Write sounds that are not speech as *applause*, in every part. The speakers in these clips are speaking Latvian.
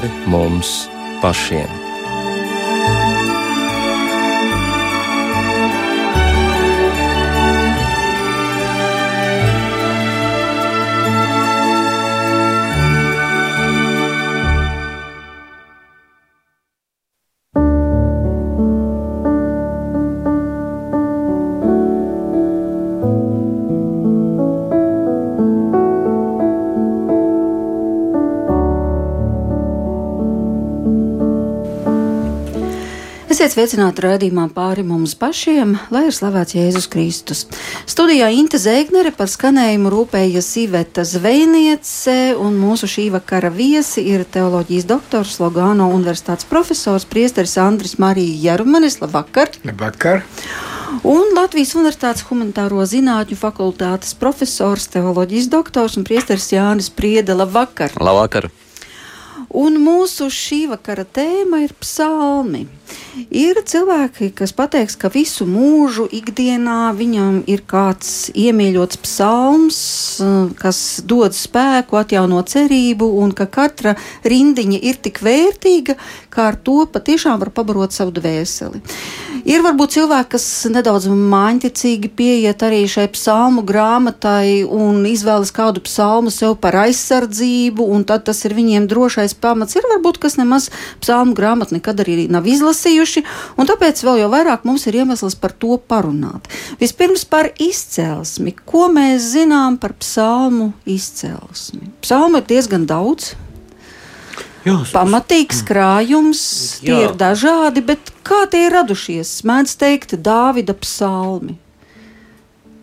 pāri mums pašiem. Esiet sveicināti raidījumā pāri mums pašiem, lai ir slavēts Jēzus Kristus. Studijā Inte Zēgnere par skanējumu rūpējas Iveta Zvejniece, un mūsu šī vakara viesi ir teoloģijas doktors, Logāno universitātes profesors, priesteris Andris Marija Jarumanis. Labvakar! Labvakar! Un Latvijas Universitātes humanitāro zinātņu fakultātes profesors, teoloģijas doktors un priesteris Jānis Priede. Labvakar! Labvakar! Un mūsu šī vakara tēma ir psalmi. Ir cilvēki, kas pateiks, ka visu mūžu ikdienā viņam ir kāds iemīļots psalms, kas dod spēku, atjauno cerību, un ka katra rindiņa ir tik vērtīga, ka ar to patiešām var pabarot savu dvēseli. Ir varbūt cilvēki, kas nedaudz māņticīgi pieiet arī šai psalmu grāmatai un izvēlas kādu psalmu sev par aizsardzību, un tad tas ir viņiem drošais pamats. Ir varbūt, kas nemaz psalmu grāmatu nekad arī nav izlasījuši un tāpēc vēl jau vairāk mums ir iemesls par to parunāt. Vispirms par izcelsmi. Ko mēs zinām par psalmu izcelsmi? Psalmu ir diezgan daudz. Jā, Pamatīgs krājums, tie jā. ir dažādi, bet kā tie ir radušies? Mēdz teikt, Dāvida psalmi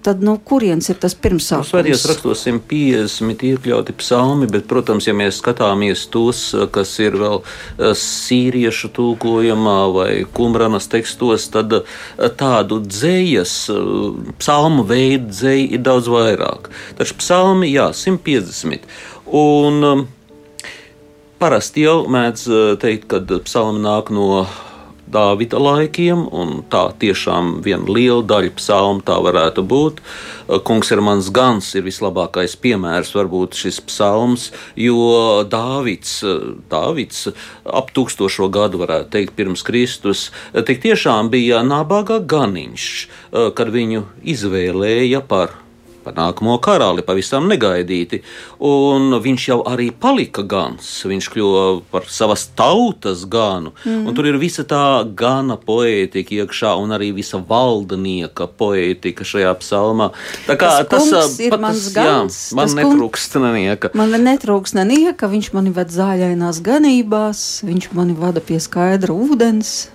tad no kurienes ir tas pirmsākums? Svētajos rakstos 150 iekļauti psalmi, bet, protams, ja mēs skatāmies tos, kas ir vēl eh, sīriešu tūkojumā vai kumranas tekstos, tad eh, tādu dzējas, eh, psalmu veidu dzēju ir daudz vairāk. Taču psalmi, jā, 150. Un, Parasti jau mēdz teikt, ka psalmi nāk no Dāvida laikiem, un tā tiešām viena liela daļa psalmu tā varētu būt. Kungs ir mans gans, ir vislabākais piemērs, varbūt šis psalms, jo Dāvids, Dāvids ap tūkstošo gadu, varētu teikt, pirms Kristus, tik tiešām bija nabaga ganiņš, kad viņu izvēlēja par par nākamo karali pavisam negaidīti. Un viņš jau arī palika gans. Viņš kļuva par savas tautas ganu. Mm. Tur ir visa tā gana poētika iekšā un arī visa valdnieka poētika šajā psalmā. Tā kā tas, tas ir mans gans. Jā, man netrūkst nenieka. Man netrūkst nenieka, viņš mani ved zāļainās ganībās, viņš mani vada pie skaidra ūdens.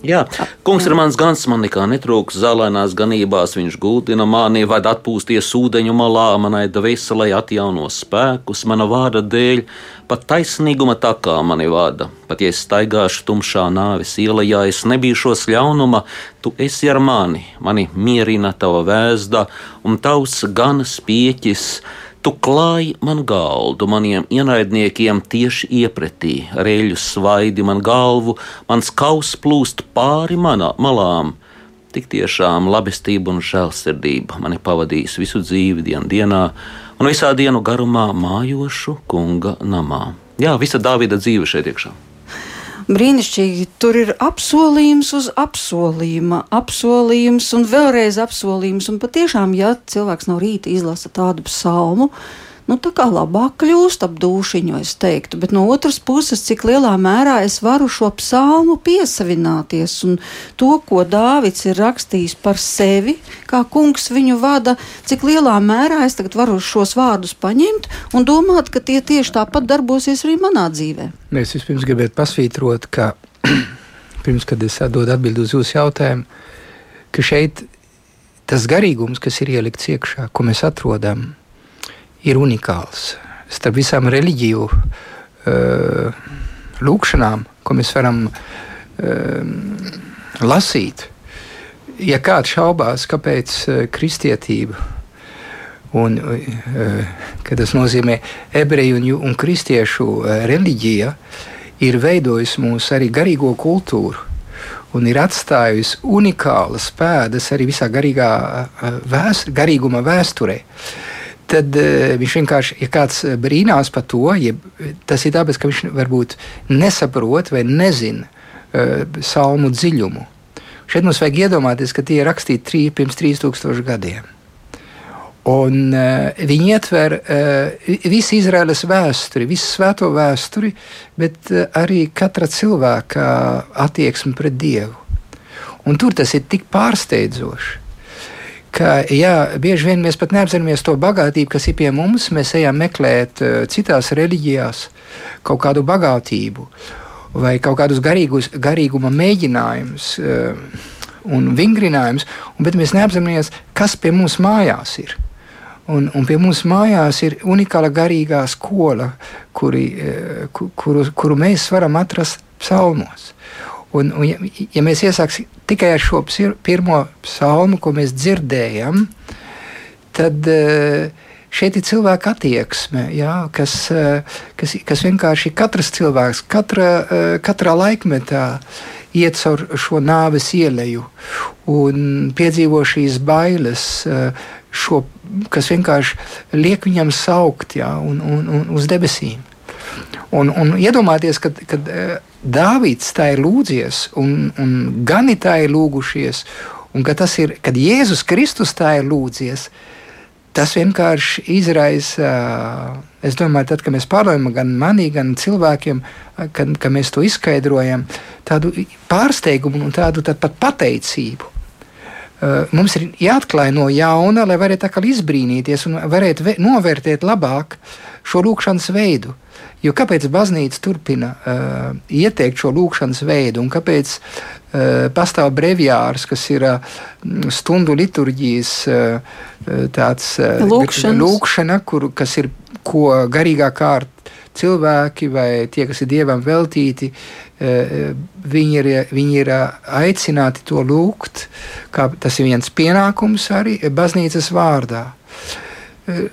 Jā, kungs ir mans gans, man nekā netrūks. Zālēnās ganībās, viņš gultina mani, vai atpūsties ūdeņu malā, manai dvēselē atjauno spēkus, mana vārda dēļ, pat taisnīguma takā mani vada. Pat ja es staigāšu tumšā nāves ielā, es nebīšos ļaunuma, tu esi ar mani, mani mierina tava vēzda un tavs ganas pieķis Tu klāji man galdu, maniem ienaidniekiem tieši iepratī, reļu svaidi man galvu, mans kaus plūst pāri manā, malām. Tik tiešām labestība un žēlsirdība mani pavadīs visu dzīvi dien dienā un visā dienu garumā mājošu kunga namā. Jā, visa Dāvida dzīve šeit iekšā brīnišķīgi. Tur ir apsolījums uz apsolījuma, apsolījums un vēlreiz apsolījums. Un patiešām, ja cilvēks no rīta izlasa tādu psalmu, nu, tā kā labāk kļūst ap dušiņu, es teiktu. Bet no otras puses, cik lielā mērā es varu šo psalmu piesavināties un to, ko Dāvids ir rakstījis par sevi, kā kungs viņu vada, cik lielā mērā es tagad varu šos vārdus paņemt un domāt, ka tie tieši tāpat darbosies arī manā dzīvē. Es vispirms gribētu pasvītrot, ka *clears throat* pirms, kad es atdodu atbildi uz jūsu jautājumu, ka šeit tas garīgums, kas ir ielikts iekšā, ko mēs atrodam, ir unikāls. Starp visām reliģiju uh, lūkšanām, ko mēs varam uh, lasīt, ja kāds šaubās, kāpēc uh, kristietība un uh, tas nozīmē ebreju un, un kristiešu uh, reliģija, ir veidojusi mūsu arī garīgo kultūru. Un ir atstājusi unikālas pēdas arī visā garīgā, vēst, garīguma vēsturē. Uh, tad uh, viņš vienkārši, ja kāds brīnās par to, ja tas ir tāpēc, ka viņš varbūt nesaprot vai nezina uh, salmu dziļumu. Šeit mums vajag iedomāties, ka tie ir rakstīti trī, pirms 3000 gadiem. Un, uh, viņi ietver uh, visu Izraēlas vēsturi, visu svēto vēsturi, bet uh, arī katra cilvēka attieksmi pret Dievu. Un tur tas ir tik pārsteidzoši ka jā, bieži vien mēs pat neapzināmies to bagātību, kas ir pie mums. Mēs ejam meklēt uh, citās reliģijās kaut kādu bagātību vai kaut kādus garīgus, garīguma mēģinājumus uh, un vingrinājumus, bet mēs neapzināmies, kas pie mums mājās ir. Un, un pie mums mājās ir unikāla garīgā skola, kuri, uh, kuru, kuru mēs varam atrast psalmos. Un, un ja, ja mēs iesāksim tikai ar šo pirmo psalmu, ko mēs dzirdējam, tad uh, šeit ir cilvēka attieksme, jā, kas, uh, kas, kas vienkārši katrs cilvēks, katra, uh, katrā laikmetā iet caur šo nāves ieleju un piedzīvo šīs bailes, šo, kas vienkārši liek viņam saukt jā, un, un, un uz debesīm. Un, un iedomājieties, kad, kad Dāvids tā ir lūdzies, un, un gani tā ir lūgušies, un ka tas ir, kad Jēzus Kristus tā ir lūdzies, tas vienkārši izraisa, es domāju, tad, kad mēs pārdomājam gan manī, gan cilvēkiem, kad, kad mēs to izskaidrojam, tādu pārsteigumu un tādu pat pateicību. Mums ir jāatklāj no jauna, lai varētu izbrīnīties un varētu novērtēt labāk šo lūkšanas veidu. Jo kāpēc baznīca turpina uh, ieteikt šo lūkšanas veidu, un kāpēc uh, pastāv brevjārs, kas ir uh, stundu liturģijas uh, tāds uh, lūkšana, kur, kas ir ko garīgā kārta cilvēki vai tie, kas ir dievam veltīti, viņi ir, viņi ir aicināti to lūgt. Tas ir viens pienākums arī baznīcas vārdā.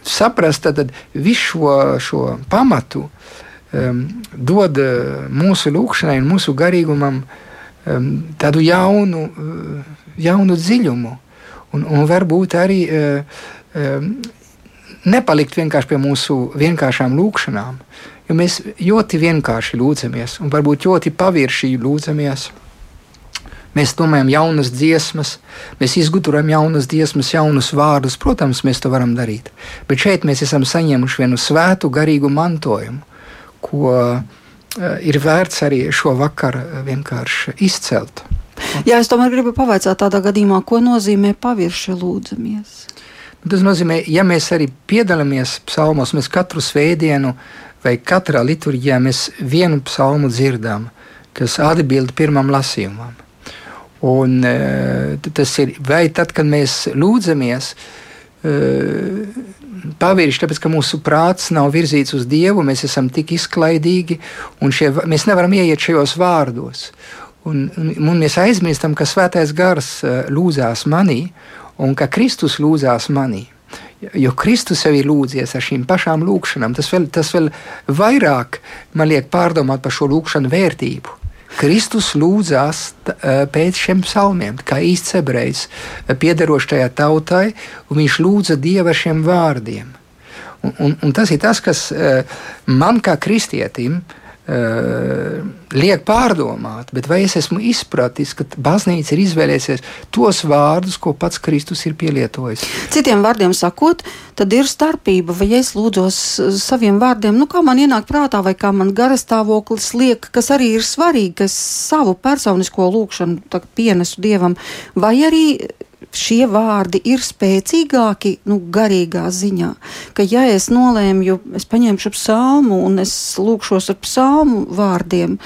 Saprast tad visu šo, šo pamatu, um, dod uh, mūsu lūkšanai un mūsu garīgumam um, tādu jaunu, uh, jaunu dziļumu. Un, un varbūt arī uh, um, nepalikt vienkārši pie mūsu vienkāršām lūkšanām, jo mēs ļoti vienkārši lūdzamies un varbūt ļoti paviršīgi lūdzamies. Mēs domājam, jaunas dziesmas, mēs izgudrojam jaunas dziesmas, jaunus vārdus. Protams, mēs to varam darīt. Bet šeit mēs esam saņēmuši vienu svētu, garīgu mantojumu ko eh, ir vērts arī šo vakaru eh, vienkārši izcelt. Jā, es tomēr gribu pavaicāt tādā gadījumā, ko nozīmē pavirši lūdzamies. Tas nozīmē, ja mēs arī piedalāmies psalmos, mēs katru svētdienu vai katrā liturģijā mēs vienu psalmu dzirdam, kas atbild pirmam lasījumam. Un, eh, tas ir vai tad, kad mēs lūdzamies, pavirši, tāpēc ka mūsu prāts nav virzīts uz Dievu, mēs esam tik izklaidīgi, un šie, mēs nevaram ieiet šajos vārdos. Un, un, un mēs aizmirstam, ka Svētais Gars eh, lūdzās manī, un ka Kristus lūdzās manī. Jo Kristus sev ir lūdzies ar šīm pašām lūkšanām, tas vēl, tas vēl vairāk man liek pārdomāt par šo lūkšanu vērtību. Kristus lūdzās pēc šiem psalmiem, kā īsts ebrejs, piederošs tajā tautai, un viņš lūdza Dieva šiem vārdiem. Un, un, un tas ir tas, kas man kā kristietim liek pārdomāt, bet vai es esmu izpratis, ka baznīca ir izvēlējusies tos vārdus, ko pats Kristus ir pielietojis. Citiem vārdiem sakot, tad ir starpība, vai es lūdzos saviem vārdiem, nu kā man ienāk prātā, vai kā man garastāvoklis liek, kas arī ir svarīgi, ka es savu personisko lūkšanu pienesu Dievam, vai arī šie vārdi ir spēcīgāki nu, garīgā ziņā. Ka, ja es nolēmu, es paņemšu psalmu un es lūkšos ar psalmu vārdiem,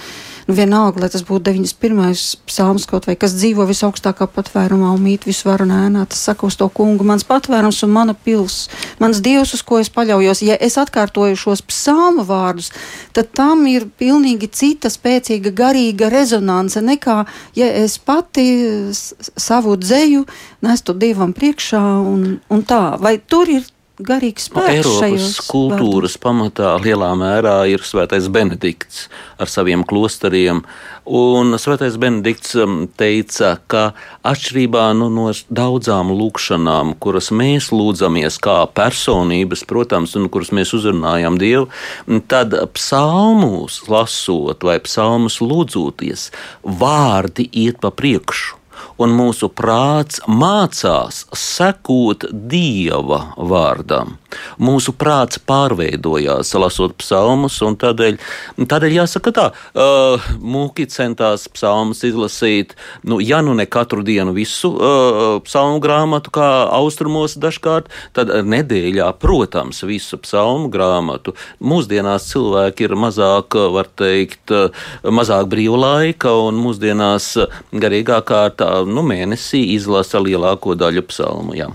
vienalga, lai tas būtu 91. psalms, kaut vai kas dzīvo visaugstākā patvērumā un mīt visvaru nēnā, tas saka uz to kungu, mans patvērums un mana pils, mans dievs, uz ko es paļaujos. Ja es atkārtoju šos psalmu vārdus, tad tam ir pilnīgi cita spēcīga garīga rezonance nekā, ja es pati savu dzēju nestu dievam priekšā un, un tā. Vai tur ir garīgs Nu, spēks Eiropas kultūras pamatā lielā mērā ir Svētais Benedikts ar saviem klosteriem. Un Svētais Benedikts um, teica, ka atšķirībā nu, no daudzām lūkšanām, kuras mēs lūdzamies kā personības, protams, un kuras mēs uzrunājam Dievu, tad psalmus lasot vai psalmus lūdzoties, vārdi iet pa priekšu un mūsu prāts mācās sekot dieva vārdam. Mūsu prāts pārveidojās, lasot psalmus, un tādēļ, tādēļ jāsaka tā, uh, mūki centās psalmus izlasīt, nu, ja nu ne katru dienu visu uh, psalmu grāmatu, kā austrumos dažkārt, tad nedēļā, protams, visu psalmu grāmatu. Mūsdienās cilvēki ir mazāk, var teikt, mazāk brīva laika, un mūsdienās garīgā kārtā nu, mēnesī izlasa lielāko daļu psalmu. Jā.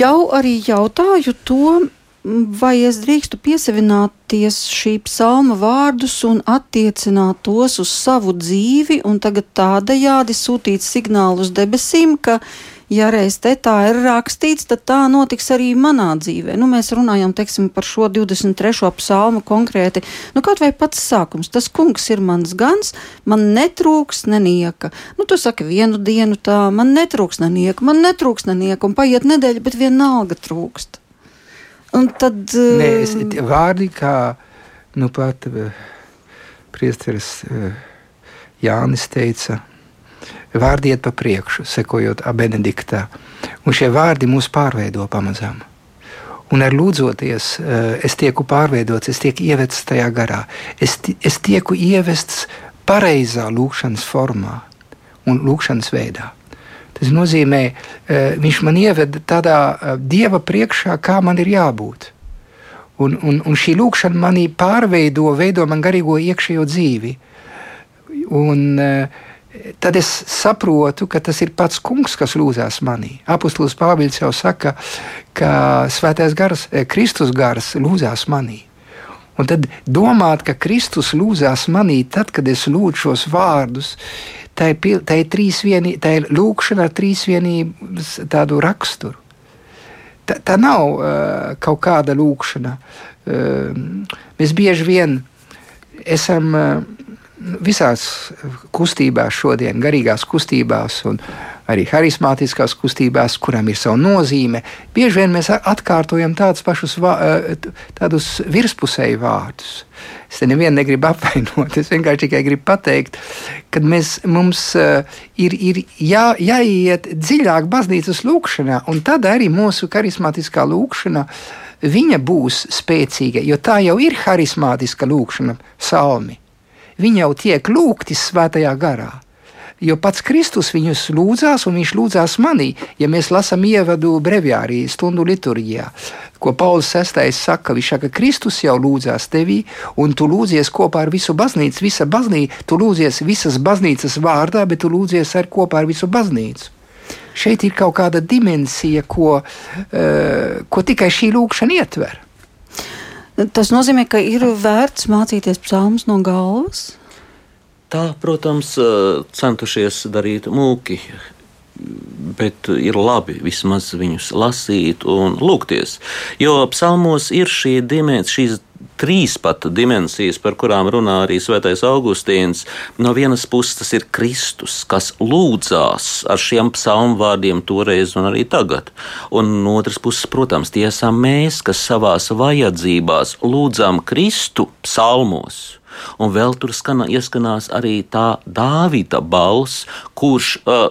Jau arī jautāju to, vai es drīkstu piesavināties šī psalma vārdus un attiecināt tos uz savu dzīvi, un tagad tādējādi sūtīt signālu uz debesīm, ka ja reiz te tā ir rakstīts, tad tā notiks arī manā dzīvē. Nu, mēs runājam teiksim, par šo 23. psalmu konkrēti. Nu, kaut vai pats sākums, tas kungs ir mans gans, man netrūks nenieka. Nu, tu saki vienu dienu tā, man netrūks nenieka, man netrūks nenieka, un paiet nedēļa, bet vienalga trūkst. Un tad. Nē, es, vārdi, kā nu pat uh, priesteris uh, Jānis teica, vārdi iet pa priekšu, sekojot Benediktā. Un šie vārdi mūs pārveido pamazām. Un ar lūdzoties, es tieku pārveidots, es tieku ievests tajā garā. Es, es tieku ievests pareizā lūkšanas formā un lūkšanas veidā. Tas nozīmē, viņš man ieveda tādā dieva priekšā, kā man ir jābūt. Un, un, un šī lūkšana manī pārveido, veido man garīgo iekšējo dzīvi. Un, uh, tad es saprotu, ka tas ir pats kungs, kas lūdzās manī. Apostols Pāvils jau saka, ka svētais gars, eh, Kristus gars lūdzās manī. Un tad domāt, ka Kristus lūdzās manī, tad, kad es lūdzu šos vārdus, tā ir, tā ir, trīsvienī, tā ir lūkšana ar trīsvienības tādu raksturu. Tā, tā nav uh, kaut kāda lūkšana. Uh, mēs bieži vien esam uh, visās kustībās šodien, garīgās kustībās un arī harizmātiskās kustībās, kurām ir sava nozīme, bieži vien mēs atkārtojam tādus pašus eh, tādus virspusēju vārdus. Es te nevienu negribu apvainot, es vienkārši tikai gribu pateikt, ka mēs, mums uh, ir, ir jā, jāiet dziļāk baznīcas lūkšanā, un tad arī mūsu harizmātiskā lūkšana viņa būs spēcīga, jo tā jau ir harizmātiska lūkšana, salmi viņi jau tiek lūgti svētajā garā. Jo pats Kristus viņus lūdzās, un viņš lūdzās manī, ja mēs lasām ievadu breviārī, stundu liturģijā. Ko Pauls VI saka, viņš saka, ka Kristus jau lūdzās tevī, un tu lūdzies kopā ar visu baznīcu. Visa baznīca, tu lūdzies visas baznīcas vārdā, bet tu lūdzies arī kopā ar visu baznīcu. Šeit ir kaut kāda dimensija, ko, uh, ko tikai šī lūkšana ietver. Tas nozīmē, ka ir vērts mācīties psalmus no galvas. Tā, protams, centušies darīt mūki, bet ir labi vismaz viņus lasīt un lūgties. Jo psalmos ir šī dimensija, šīs trīs pat dimensijas, par kurām runā arī Svētais Augustīns. No vienas puses tas ir Kristus, kas lūdzās ar šiem psalmu vārdiem toreiz un arī tagad. Un no otras puses, protams, tie esam mēs, kas savās vajadzībās lūdzam Kristu psalmos. Un vēl tur skana, ieskanās arī tā Dāvida balss, kurš uh,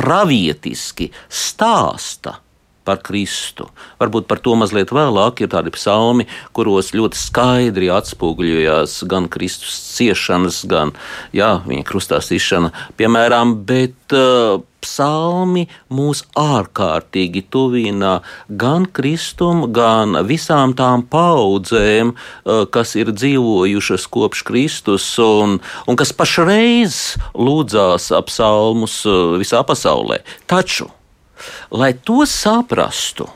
pravietiski stāsta par Kristu. Varbūt par to mazliet vēlāk ir tādi psalmi, kuros ļoti skaidri atspoguļojās gan Kristus ciešanas, gan jā, viņa krustā sišana, piemēram, bet uh, psalmi mūs ārkārtīgi tuvina gan Kristum, gan visām tām paudzēm, uh, kas ir dzīvojušas kopš Kristus un, un kas pašreiz lūdzās ap psalmus uh, visā pasaulē. Taču Lai to saprastu,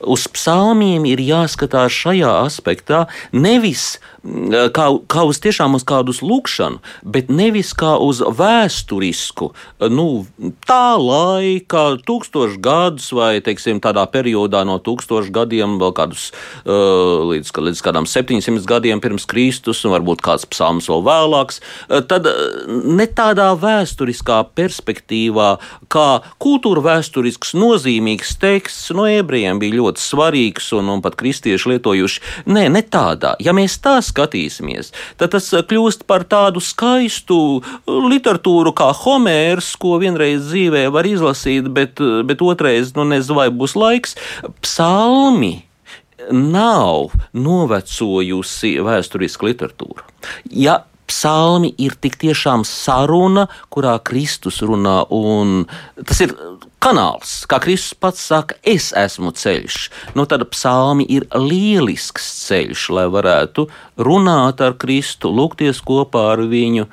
Uz psalmiem ir jāskatās šajā aspektā, nevis mm, kā, kā uz tiešām uz kādu lūkšanu, bet nevis kā uz vēsturisku, nu, tā laika, tūkstošu gadus vai, teiksim, tādā periodā no tūkstošu gadiem, vēl kādus līdz, līdz kādām 700 gadiem pirms Kristus, un varbūt kāds psalms vēl vēlāks, tad ne tādā vēsturiskā perspektīvā, kā kultūra vēsturisks nozīmīgs teksts no ebrejiem bija ļoti svarīgs un, un pat kristieši lietojuši. Nē, ne tādā. Ja mēs tā skatīsimies, tad tas uh, kļūst par tādu skaistu uh, literatūru kā Homērs, ko vienreiz dzīvē var izlasīt, bet, uh, bet otrais, nu nezinu, vai būs laiks. Psalmi nav novecojusi vēsturiska literatūra. Ja psalmi ir tik tiešām saruna, kurā Kristus runā, un tas ir kanāls, kā Kristus pats saka, es esmu ceļš. Nu, tad psalmi ir lielisks ceļš, lai varētu runāt ar Kristu, lūgties kopā ar viņu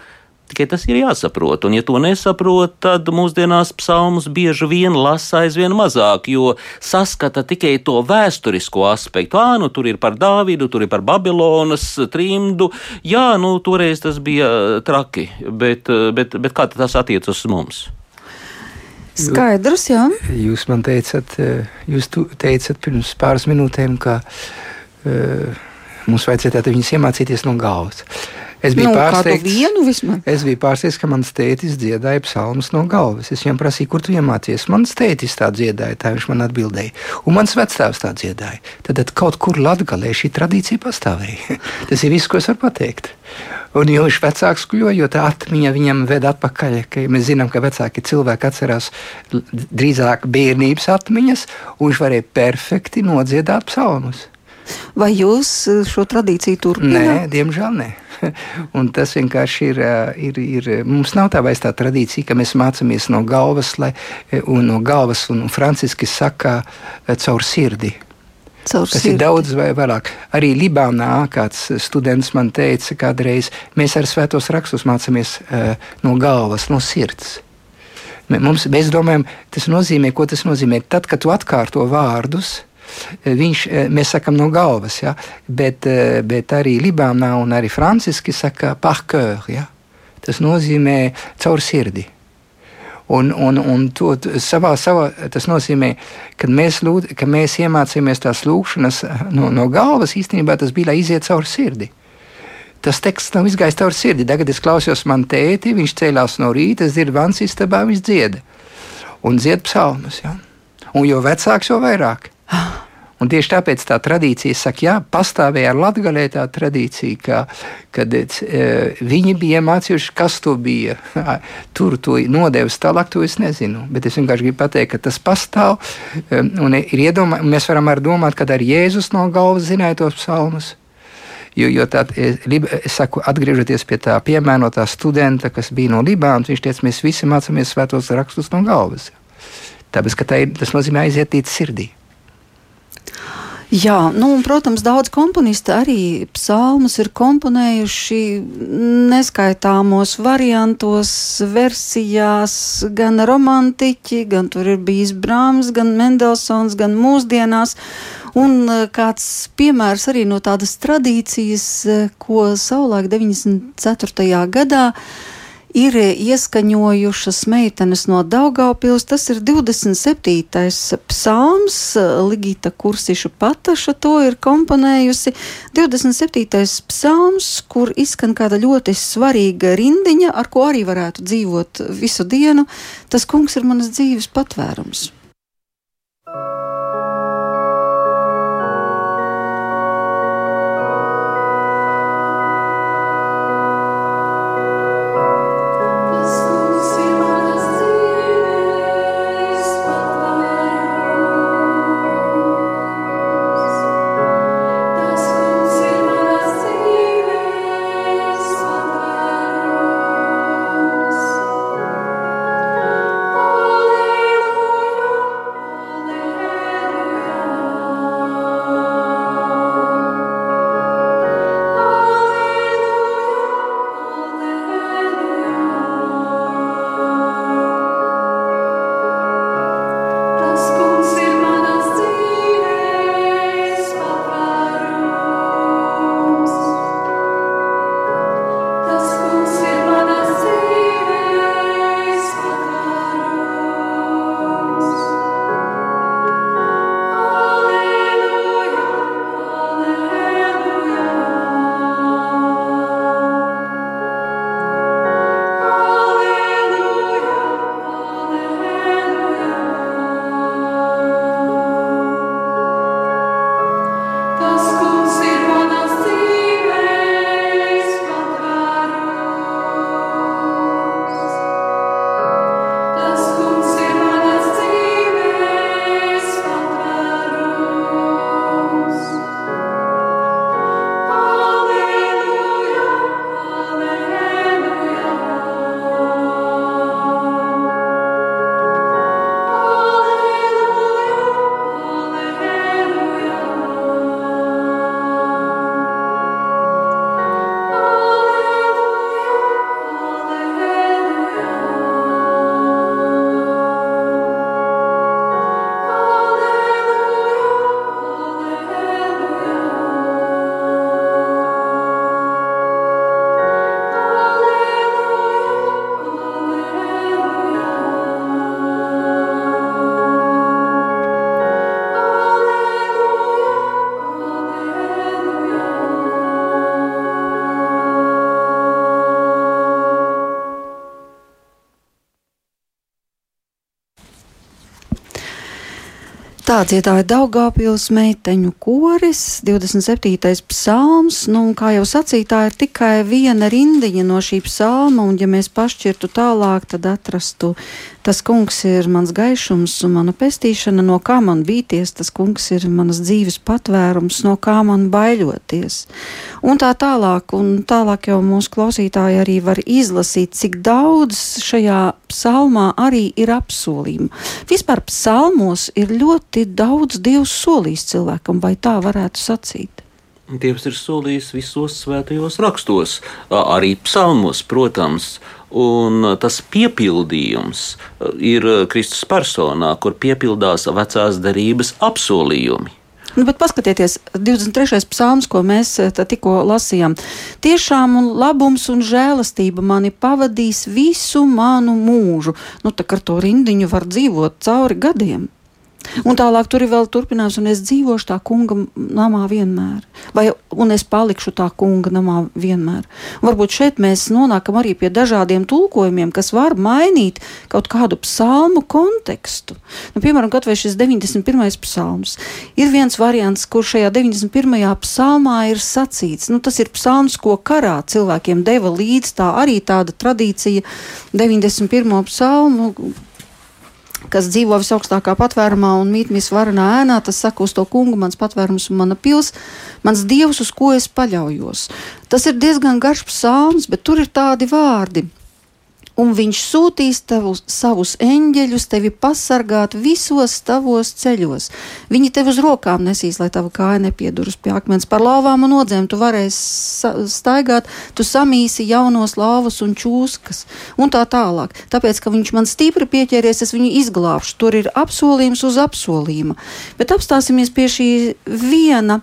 Tikai tas ir jāsaprot, un ja to nesaprot, tad mūsdienās psalmus bieži vien lasa aizvien mazāk, jo saskata tikai to vēsturisko aspektu. Ā, nu tur ir par Dāvidu, tur ir par Babilonas trimdu. Jā, nu toreiz tas bija traki, bet, bet, bet kā tas attiecas uz mums? Skaidrs, jā. Jūs man teicat, jūs teicat pirms pāris minūtēm, ka uh, mums vajadzētu viņus iemācīties no galvas. Es biju nu, pārsteigts, vienu vismaz. Es biju pārsteigts, ka mans tētis dziedāja psalmus no galvas. Es viņam prasīju, kur tu iemācījies. Mans tētis tā dziedāja, tā viņš man atbildēja. Un mans vecāks tā dziedāja. Tad, tad kaut kur Latvijā šī tradīcija pastāvēja. *laughs* Tas ir viss, ko es varu pateikt. Un jo viņš vecāks kļuva, jo tā atmiņa viņam ved atpakaļ. Mēs zinām, ka vecāki cilvēki atcerās drīzāk bērnības atmiņas, un viņš varēja perfekti nodziedāt psalmus. Vai jūs šo tradīciju turpināt? Nē, diemžēl nē. *laughs* un tas vienkārši ir, ir, ir. Mums nav tā vairs tā tradīcija, ka mēs mācāmies no galvas, lai, un no galvas, un, un franciski saka, caur sirdi. Caur Tas sirdi. ir daudz vai vairāk. Arī Libānā kāds students man teica, kādreiz mēs ar svētos rakstus mācāmies uh, no galvas, no sirds. Mums, mēs domājam, tas nozīmē, ko tas nozīmē. Tad, kad tu atkārto vārdus, Eh, viņš, eh, mēs sakām no galvas, ja? bet, eh, bet arī Libānā un arī franciski saka par cœur. Ja? Tas nozīmē caur sirdi. Un, un, un to savā, savā, tas nozīmē, ka mēs, lūd, ka mēs iemācījāmies tās lūkšanas no, no galvas. Īstenībā tas bija, lai iziet cauri sirdi. Tas teksts nav izgājis cauri sirdi. Tagad es klausos man tēti, viņš cēlās no rīta, es dzirdu vans istabā, viņš dzieda. Un dzied psalmus. Ja? Un jo vecāks, jo vairāk. Un tieši tāpēc tā tradīcija saka, jā, pastāvēja ar latgaļē tā tradīcija, ka, kad e, viņi bija iemācījuši, kas to bija. *laughs* Tur to nodevis tālāk, to es nezinu. Bet es vienkārši gribu pateikt, ka tas pastāv. E, un ir iedomā, mēs varam arī domāt, ka arī Jēzus no galvas zināja tos psalmus. Jo, jo tā, es, es saku, atgriežoties pie tā piemērotā studenta, kas bija no Libānas, viņš teica, mēs visi mācāmies svētos rakstus no galvas. Tāpēc, ka tā ir, tas nozīmē aiziet līdz sirdī. Jā, nu, un, protams, daudz komponisti arī psalmus ir komponējuši neskaitāmos variantos, versijās, gan romantiķi, gan tur ir bijis Brāms, gan Mendelsons, gan mūsdienās. Un e, kāds piemērs arī no tādas tradīcijas, e, ko savulaik 94. gadā ir ieskaņojušas meitenes no Daugaupils. Tas ir 27. psalms, Ligita Kursiša pataša to ir komponējusi. 27. psalms, kur izskan kāda ļoti svarīga rindiņa, ar ko arī varētu dzīvot visu dienu. Tas kungs ir manas dzīves patvērums. Tā dziedāja Daugāpils meiteņu koris, 27. psalms, nu, un kā jau sacīja, tā ir tikai viena rindiņa no šī psalma, un ja mēs pašķirtu tālāk, tad atrastu Tas kungs ir mans gaišums un mana pestīšana, no kā man bīties, tas kungs ir manas dzīves patvērums, no kā man baiļoties. Un tā tālāk, un tālāk jau mūsu klausītāji arī var izlasīt, cik daudz šajā psalmā arī ir apsolījumu. Vispār psalmos ir ļoti daudz dievs solījis cilvēkam, vai tā varētu sacīt. Dievs ir solījis visos svētajos rakstos, arī psalmos, protams, un tas piepildījums ir Kristus personā, kur piepildās vecās derības apsolījumi. Nu, bet paskatieties, 23. psalms, ko mēs tikko lasījām. Tiešām un labums un žēlastība mani pavadīs visu manu mūžu. Nu, tā kā ar to rindiņu var dzīvot cauri gadiem. Un tālāk tur ir vēl turpinājums, un es dzīvošu tā kunga namā vienmēr. Vai, un es palikšu tā kunga namā vienmēr. Varbūt šeit mēs nonākam arī pie dažādiem tulkojumiem, kas var mainīt kaut kādu psalmu kontekstu. Nu, piemēram, kaut vai šis 91. psalms. Ir viens variants, kur šajā 91. psalmā ir sacīts, nu, tas ir psalms, ko karā cilvēkiem deva līdz tā arī tāda tradīcija 91. psalmu kas dzīvo visaugstākā patvērumā un mīt visvarenā ēnā, tas saka uz to kungu, mans patvērums un mana pils, mans dievs, uz ko es paļaujos. Tas ir diezgan garš psalms, bet tur ir tādi vārdi un viņš sūtīs tavus, savus eņģeļus tevi pasargāt visos tavos ceļos. Viņi tev uz rokām nesīs, lai tava kāja nepieduras pie akmens. Par lauvām un odzēm tu varēsi staigāt, tu samīsi jaunos lauvas un čūskas un tā tālāk. Tāpēc, ka viņš man stipri pieķēries, es viņu izglābšu. Tur ir apsolījums uz apsolījuma. Bet apstāsimies pie šī viena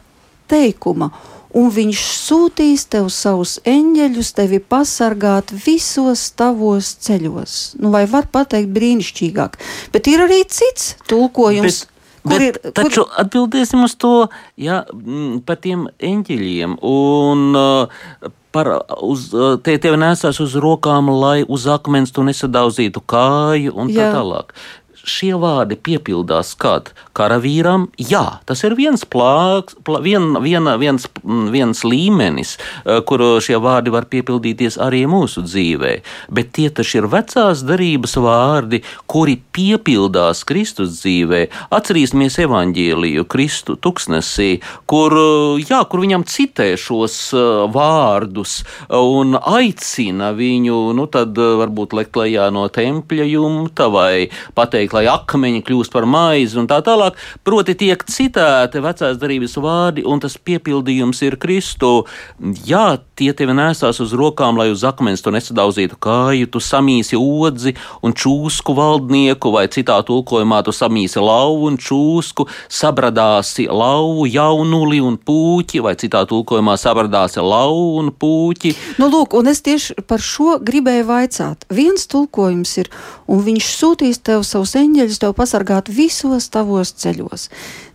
teikuma un viņš sūtīs tev savus eņģeļus, tevi pasargāt visos tavos ceļos. Nu, vai var pateikt brīnišķīgāk? Bet ir arī cits tulkojums. Bet... Kur Bet, ir, taču kur... atbildēsim uz to ja, par tiem eņģeļiem. Un, uh, par, uz, te tevi nesās uz rokām, lai uz akmens tu nesadauzītu kāju un Jā. tā tālāk šie vārdi piepildās kad karavīram, jā, tas ir viens plāks, plā, vien, viena, viens, viens līmenis, eh, kur šie vārdi var piepildīties arī mūsu dzīvē. Bet tie taču ir vecās darības vārdi, kuri piepildās Kristus dzīvē. Atcerīsimies evaņģēliju Kristu tuksnesī, kur, jā, kur viņam citē šos eh, vārdus un aicina viņu, nu tad eh, varbūt lekt lejā no tempļa jumta vai pateikt, lai akmeņi kļūst par maizi un tā tālāk. Proti, tiek citēti vecās darības vārdi, un tas piepildījums ir Kristu. Jā, tie tevi nesās uz rokām, lai uz akmens tu nesadauzītu kāju, tu samīsi odzi un čūsku valdnieku, vai citā tulkojumā tu samīsi lauvu un čūsku, sabradāsi lauvu, jaunuli un pūķi, vai citā tulkojumā sabradāsi lauvu un pūķi. Nu, lūk, un es tieši par šo gribēju vaicāt. Viens tulkojums ir, un viņš sūtīs tev savus eņģeļus eņģeļus tev pasargāt visos tavos ceļos.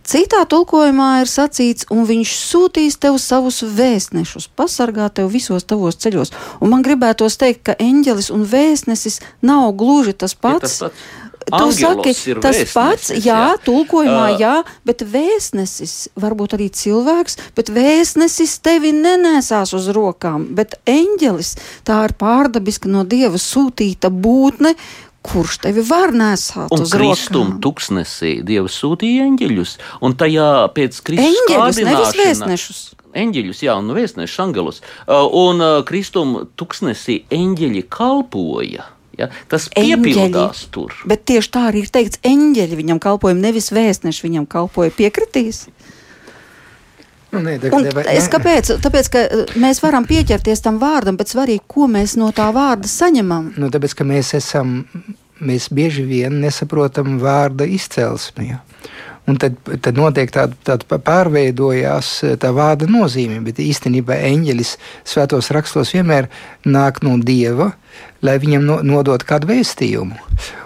Citā tulkojumā ir sacīts, un viņš sūtīs tev savus vēstnešus, pasargāt tev visos tavos ceļos. Un man gribētos teikt, ka eņģelis un vēstnesis nav gluži tas pats. Ja tas pats. Tu saki, tas pats, jā, jā. tulkojumā, uh, jā, bet vēstnesis, varbūt arī cilvēks, bet vēstnesis tevi nenesās uz rokām, bet eņģelis tā ir pārdabiska no dieva sūtīta būtne, kurš tevi var nesāt un uz Kristum tuksnesī Dievs sūtīja eņģeļus, un tajā pēc nevis vēstnešus. Eņģeļus, jā, un vēstnešus, angelus. Uh, un uh, Kristum tuksnesī eņģeļi kalpoja. Ja, tas piepildās tur. Bet tieši tā arī ir teikts, eņģeļi viņam kalpoja, nevis vēstneši viņam kalpoja. Piekritīs? Nu, nē, deg, deg, es kāpēc? Tāpēc, ka eh, mēs varam pieķerties tam vārdam, bet svarīgi, ko mēs no tā vārda saņemam. Nu, tāpēc, ka mēs esam, mēs bieži vien nesaprotam vārda izcelsmi. Ja? Un tad, tad notiek tāda, tāda pārveidojās eh, tā vārda nozīme, bet īstenībā eņģelis svētos rakstos vienmēr nāk no dieva, lai viņam no, nodot kādu vēstījumu.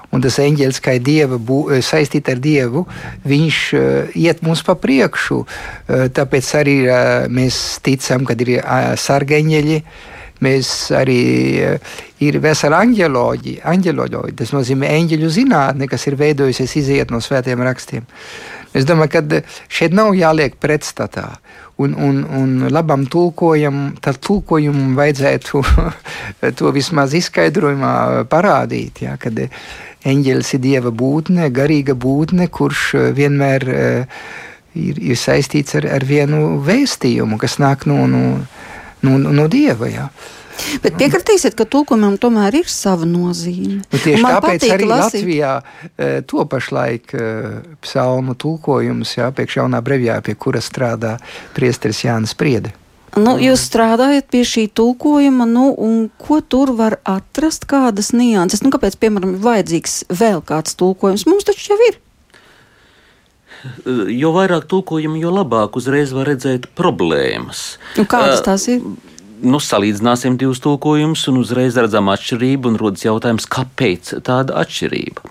Un tas eņģelis, kā dieva, eh, saistīts ar dievu, viņš uh, iet mums pa priekšu. Uh, tāpēc arī uh, mēs ticam, ka ir uh, sargeņģeļi. Mēs arī uh, ir vesela anģeloģija, anģeloģija. Tas nozīmē eņģeļu zinātne, kas ir veidojusies iziet no svētiem rakstiem. Es domāju, ka šeit nav jāliek pretstatā. Un, un, un labam tulkojam, tulkojumam vajadzētu *laughs* to vismaz izskaidrojumā parādīt. Ja, kad eņģelis ir dieva būtne, garīga būtne, kurš vienmēr uh, ir, ir saistīts ar, ar vienu vēstījumu, kas nāk no, no, no, no dieva. Ja. Bet piekritīsiet, ka tulkojumam tomēr ir sava nozīme. Nu, tieši tāpēc arī lasīt. Latvijā e, to pašlaik psalmu tulkojums, jā, priekš jaunā brevijā, pie kura strādā priesteris Jānis Priede. Nu, jūs strādājat pie šī tulkojuma, nu, un ko tur var atrast, kādas nianses? Nu, kāpēc, piemēram, ir vajadzīgs vēl kāds tulkojums? Mums taču jau ir. Jo vairāk tulkojumu, jo labāk uzreiz var redzēt problēmas. Un kādas tās ir? Nu, salīdzināsim divus tulkojumus, un uzreiz redzam atšķirību, un rodas jautājums, kāpēc tāda atšķirība.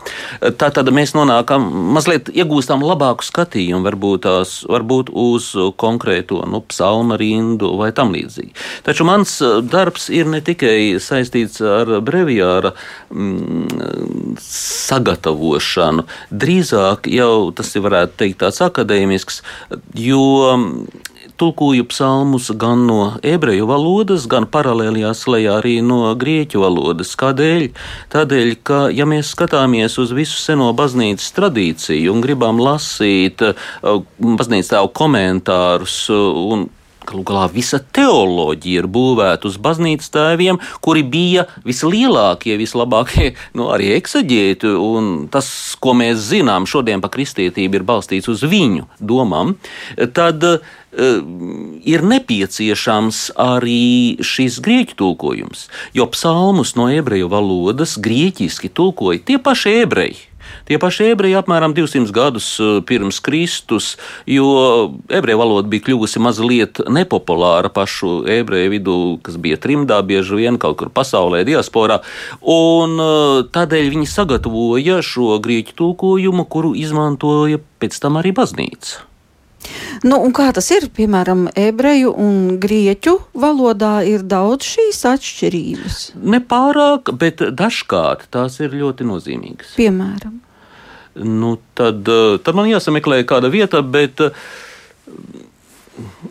Tā tad mēs nonākam, mazliet iegūstam labāku skatījumu, varbūt, tās, varbūt uz konkrēto nu, psalma rindu vai tam līdzīgi. Taču mans darbs ir ne tikai saistīts ar brevijāra mm, sagatavošanu, drīzāk jau tas ir varētu teikt tāds akadēmisks, jo tulkoju psalmus gan no ebreju valodas, gan paralēlijā slēgā arī no grieķu valodas. Kādēļ? Tādēļ, ka, ja mēs skatāmies uz visu seno baznīcas tradīciju un gribam lasīt uh, baznīcas tēvu komentārus uh, un Galu galā visa teoloģija ir būvēta uz baznīcas tēviem, kuri bija vislielākie, vislabākie, nu, arī eksaģēti. Tas, ko mēs zinām šodien par kristietību, ir balstīts uz viņu domām. Tad uh, ir nepieciešams arī šis grieķu tulkojums, jo psalmus no ebreju valodas grieķiski tulkoja tie paši ebreji. Tie paši ebreji apmēram 200 gadus eh, pirms Kristus, jo ebreju valoda bija kļuvusi mazliet nepopulāra pašu ebreju vidū, kas bija trimdā, bieži vien kaut kur pasaulē, diasporā. Un eh, tādēļ viņi sagatavoja šo grieķu tulkojumu, kuru izmantoja pēc tam arī baznīca. Nu, kā tas ir? Piemēram, ebreju un grieķu valodā ir daudz šīs atšķirības. Nepārāk, bet dažkārt tās ir ļoti nozīmīgas. Piemēram nu, tad, eh, tad man jāsameklē kāda vieta, bet eh,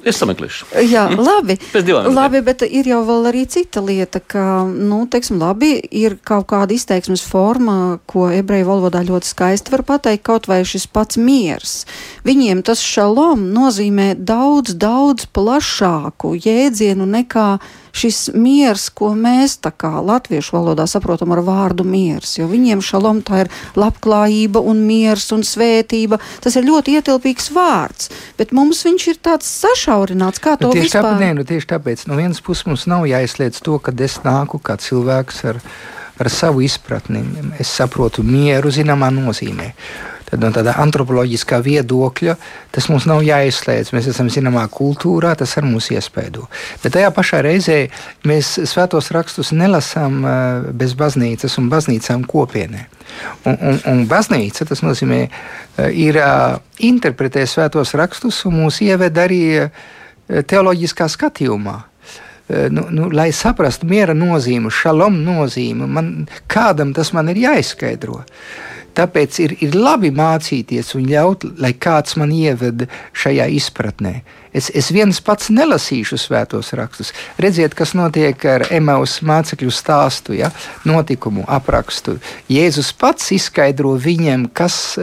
Es sameklēšu. Jā, labi. Pēc divām. Labi, bet ir jau arī cita lieta, ka, nu, teiksim, labi, ir kaut kāda izteiksmes forma, ko ebreju valodā ļoti skaisti var pateikt, kaut vai šis pats miers. Viņiem tas šalom nozīmē daudz, daudz plašāku jēdzienu nekā šis miers, ko mēs tā kā latviešu valodā saprotam ar vārdu miers, jo viņiem šalom tā ir labklājība un miers un svētība. Tas ir ļoti ietilpīgs vārds, bet mums viņš ir tāds sašaurināts, kā to nu, tieši vispār. Tāpēc, nē, nu, tieši tāpēc no vienas puses mums nav jāizliedz to, ka es nāku kā cilvēks ar, ar savu izpratni. Es saprotu mieru zināmā nozīmē. Tad no tāda antropoloģiskā viedokļa tas mums nav jāizslēdz. Mēs esam zināmā kultūrā, tas ar mums iespēdo. Bet tajā pašā reizē mēs svētos rakstus nelasām uh, bez baznīcas un baznīcām kopienē. Un, un, un baznīca, tas nozīmē, uh, ir uh, interpretē svētos rakstus un mūs ieved arī teoloģiskā skatījumā. Nu, nu, lai saprastu miera nozīmi, šalom nozīmi, man, kādam tas man ir jāizskaidro. Tāpēc ir, ir labi mācīties un ļaut, lai kāds man ieved šajā izpratnē. Es, es viens pats nelasīšu svētos rakstus. Redziet, kas notiek ar Emaus mācekļu stāstu, ja? notikumu aprakstu. Jēzus pats izskaidro viņiem, kas,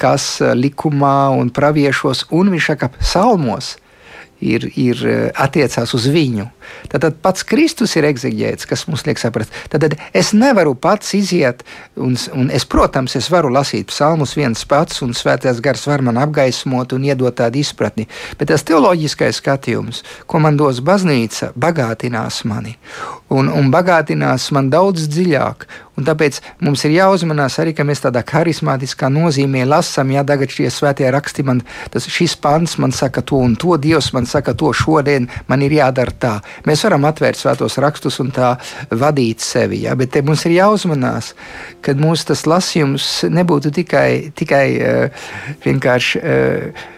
kas likumā un praviešos, un viņš saka, psalmos ir, ir eh, attiecās uz viņu. Tad pats Kristus ir eksigēts, kas mums liek saprast. Tad es nevaru pats iziet, un, un es, protams, es varu lasīt psalmus viens pats, un svētais gars var man apgaismot un iedot tādu izpratni. Bet tas teoloģiskais skatījums, ko man dos baznīca, bagātinās mani un, un bagātinās man daudz dziļāk. Un tāpēc mums ir jāuzmanās arī, ka mēs tādā harizmātiskā nozīmē lasām, ja tagad šie svētie raksti man, tas šis pants man saka to un to, Dievs man saka to šodien, man ir jādara tā. Mēs varam atvērt svētos rakstus un tā vadīt sevi, ja? bet mums ir jāuzmanās, ka mūsu tas lasījums nebūtu tikai, tikai uh, vienkārši. Uh,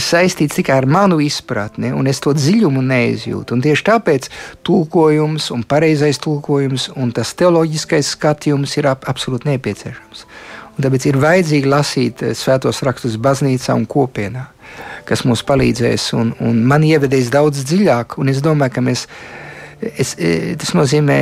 saistīts tikai ar manu izpratni, un es to dziļumu neizjūtu. Un tieši tāpēc tulkojums un pareizais tulkojums un tas teoloģiskais skatījums ir ap, absolūti nepieciešams. Un tāpēc ir vajadzīgi lasīt eh, svētos rakstus baznīcā un kopienā, kas mums palīdzēs. Un, un man ievedīs daudz dziļāk, un es domāju, ka mēs, es, eh, tas nozīmē,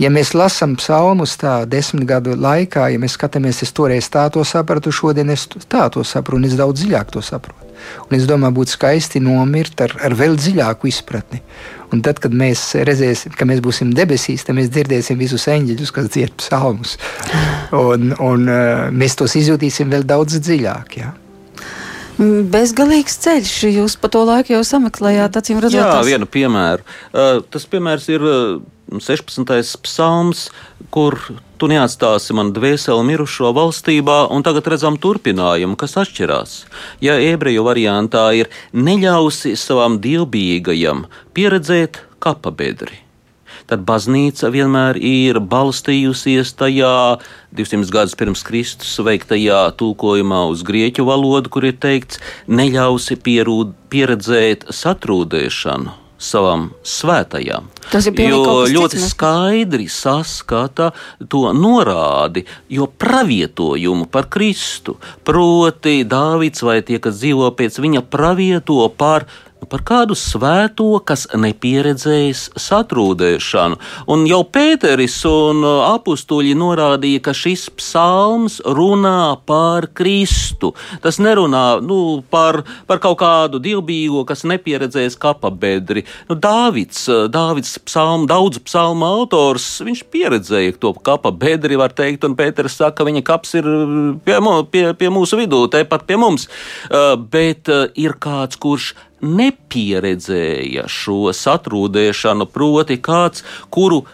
ja mēs lasām psalmus tā desmit gadu laikā, ja mēs skatāmies, es toreiz tā to sapratu, šodien es tā to saprotu, un es daudz dziļāk to saprotu. Un es domāju, būtu skaisti nomirt ar, ar vēl dziļāku izpratni. Un tad, kad mēs redzēsim, ka mēs būsim debesīs, tad mēs dzirdēsim visus eņģeļus, kas dzied psalmus. *laughs* Un, un uh, mēs tos izjutīsim vēl daudz dziļāk. Ja? Bezgalīgs ceļš. Jūs pa to laiku jau sameklējāt, acīm redzot, Jā, tās- vienu piemēru. Uh, tas piemērs ir uh, 16. psalms, kur tu neatstāsi man dvēseli mirušo valstībā, un tagad redzam turpinājumu, kas atšķirās. Ja ebreju variantā ir neļausi savam dievbijīgajam pieredzēt kapabedri. Tad baznīca vienmēr ir balstījusies tajā 200 gadus pirms Kristus veiktajā tulkojumā uz grieķu valodu, kur ir teikts, neļausi pierūd, pieredzēt satrūdēšanu savam svētajam. Tas ir cits, ļoti mēs- skaidri saskata to norādi, jo pravietojumu par Kristu, proti, Dāvids vai tie, kas dzīvo pēc viņa pravieto par par kādu svēto, kas nepieredzējis satrūdēšanu. Un jau Pēteris un apstuļi norādīja, ka šis psalms runā par Kristu. Tas nerunā nu, par, par kaut kādu dievbijīgo, kas nepieredzējis kapabedri. Nu, Dāvids, Dāvids psalmu, daudz psalmu autors, viņš pieredzēja to kapabedri, var teikt, un Pēters saka, ka viņa kaps ir pie, mu- pie, pie mūsu vidū, tepat pie mums. Uh, bet uh, ir kāds, kurš nepieredzēja šo satrūdēšanu, proti, kāds, kuru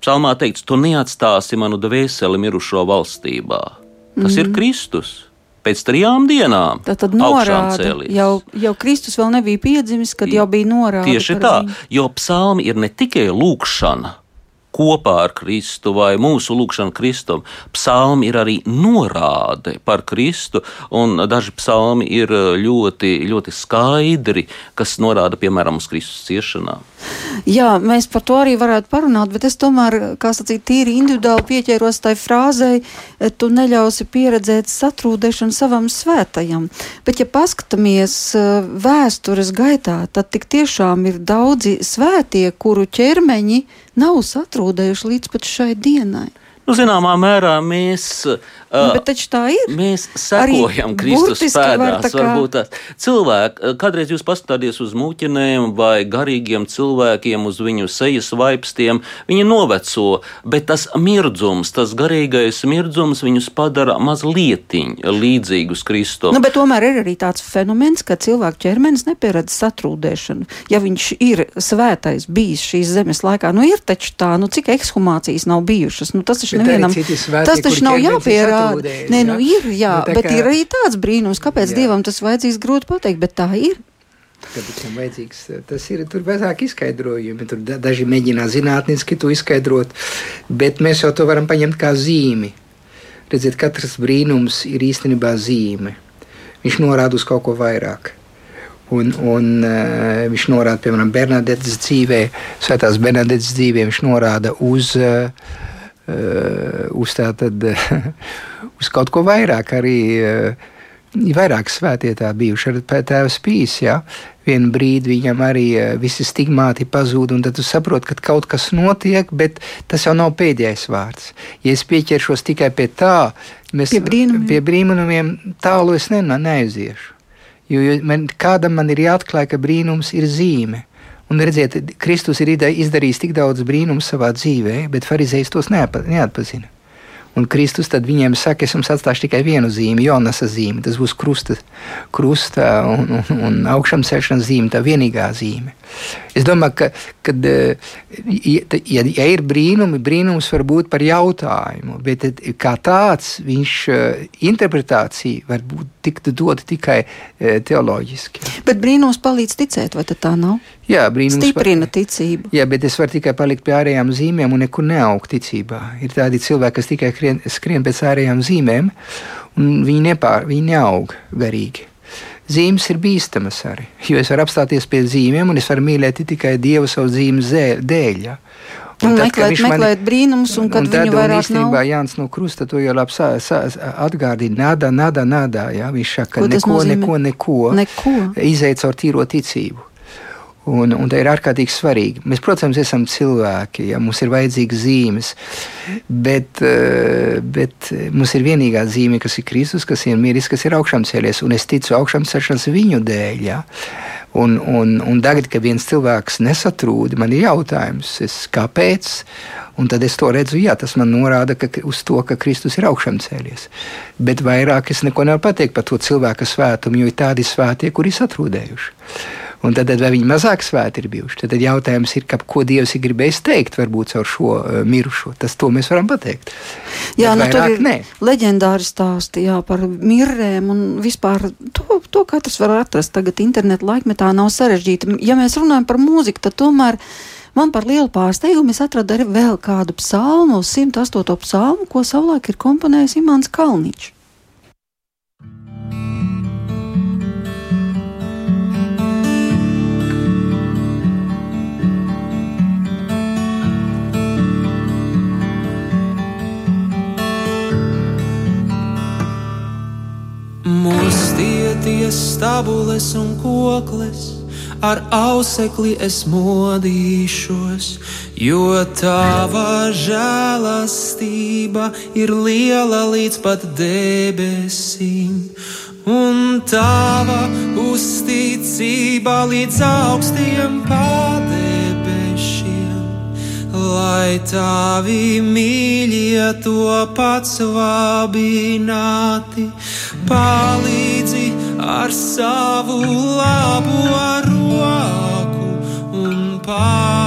psalmā teikts, tu neatstāsi manu dvēseli mirušo valstībā. Tas mm. ir Kristus. Pēc trijām dienām tad augšām norāda, jau, jau Kristus vēl nebija piedzimis, kad jau bija norāda. Tieši tā, viņu. jo psalmi ir ne tikai lūkšana kopā ar Kristu vai mūsu lūgšana Kristum. Psalmi ir arī norāde par Kristu, un daži psalmi ir ļoti, ļoti skaidri, kas norāda piemēram uz Kristus ciešanām. Jā, mēs par to arī varētu parunāt, bet es tomēr, kā sacīt, tīri individuāli pieķēros tai frāzei, e, tu neļausi pieredzēt satrūdēšanu savam svētajam. Bet, ja paskatāmies e, vēstures gaitā, tad tik tiešām ir daudzi svētie, kuru ķermeņi nav satrūdējuši līdz šai dienai. Nu, zināmā mērā mēs, Nu, ir. mēs sekojam Kristus var pēdās. tā kā- cilvēki, kādreiz jūs paskatāties uz muļķinēm vai garīgiem cilvēkiem, uz viņu sejas vaipstiem, viņi noveco, bet tas mirdzums, tas garīgais mirdzums viņus padara mazliet līdzīgus Kristum. Nu, bet tomēr ir arī tāds fenomens, ka cilvēka ķermenis nepieredz satrūdēšanu. Ja viņš ir svētais bijis šīs zemes laikā, nu ir taču tā, nu cik ekshumācijas nav bijušas. Nu, tas arī nevienam. svētie, Tas taču nav jāpierāda. Nē, nu ir, jā, Nu, bet kā- ir arī tāds brīnums, kāpēc Jā. Dievam tas vajadzīgs grūti pateikt, bet tā ir. Tāpēc tam vajadzīgs, tas ir tur vairāk izskaidrojumi. Tur da- daži mēģina zinātniski to izskaidrot, bet mēs jau to varam paņemt kā zīmi. Redziet, katrs brīnums ir īstenībā zīme. Viņš norāda uz kaut ko vairāk. Un, un uh, viņš norāda, piemēram, Bernadetes dzīvē, Svētās Bernadetes dzīvē, viņš norāda uz, uh, uz, tātad, *laughs* uz kaut ko vairāk. Arī ir vairāk svētie tā bijuši. Ar tēvs pīs, ja vienu brīdi viņam arī visi stigmāti pazūd, un tad tu saproti, ka kaut kas notiek, bet tas jau nav pēdējais vārds. Ja es pieķeršos tikai pie tā, mēs, Pie brīnumiem. pie brīnumiem tālu es ne, neaiziešu. Jo, jo man, kādam man ir jāatklāj, ka brīnums ir zīme. Un redziet, Kristus ir izdarījis tik daudz brīnumu savā dzīvē, bet farizējs tos neapa, neatpazina. Un Kristus tad viņiem saka, es jums atstāšu tikai vienu zīmi, Jonasa zīmi. Tas būs krusta, krusta un, un, un augšām celšanas zīme, tā vienīgā zīme. Es domāju, ka, kad, eh, ja, ja, ir brīnumi, brīnums var būt par jautājumu, bet eh, kā tāds viņš eh, interpretācija var būt tikt dota tikai teoloģiski. Bet brīnums palīdz ticēt, vai tā nav? Jā, brīnums Stiprina ticību. Jā, bet es varu tikai palikt pie ārējām zīmēm un nekur neaugt ticībā. Ir tādi cilvēki, kas tikai skrien, skrien pēc ārējām zīmēm, un viņi, nepār, viņi neaug garīgi. Zīmes ir bīstamas arī, jo es varu apstāties pie zīmēm, un es varu mīlēt tikai Dievu savu zīmes dēļ. Ja? Un tad, meklēt, meklēt man, brīnumus, un kad un viņu vairāk īstenībā nav. Jānis no Krusta to jau labi atgādina. Nādā, nādā, nādā. Jā, viņš saka, ka neko, neko, neko, neko. Izeic caur tīro ticību. Un, un tā ir ārkārtīgi svarīgi. Mēs, protams, esam cilvēki, ja mums ir vajadzīgas zīmes, bet, eh, bet mums ir vienīgā zīme, kas ir Kristus, kas ir miris, kas ir augšām cēlies. Un es ticu augšām celšanas viņu dēļ. Ja? Un, un, un tagad, kad viens cilvēks nesatrūda, man ir jautājums, es, kāpēc? Un tad es to redzu, jā, tas man norāda ka, uz to, ka Kristus ir augšām cēlies. Bet vairāk es neko nevaru pateikt par to cilvēka svētumu, jo ir tādi svētie, kuri satrūdējuši. Un tad, tad vai viņi mazāk svēti ir bijuši? Tad, tad jautājums ir, ka, ko Dievs ir gribējis teikt varbūt caur šo uh, mirušo. Tas to mēs varam pateikt. Jā, nu, tur ir nē. leģendāri stāsti jā, par mirrēm un vispār to, to katrs var atrast tagad internetu laikmetā nav sarežģīti. Ja mēs runājam par mūziku, tad tomēr. Man par lielu pārsteigumu es atradu arī vēl kādu psalmu, 108. psalmu, ko savulaik ir komponējis Imants Kalniņš. Mostieties stabules un kokles, ar ausekli es modīšos, jo tava žēlastība ir liela līdz pat debesīm, un tava uzticība līdz augstiem padebešiem, lai tavi mīļie to pats vabināti palīdzi ar savu labo roku un paklausī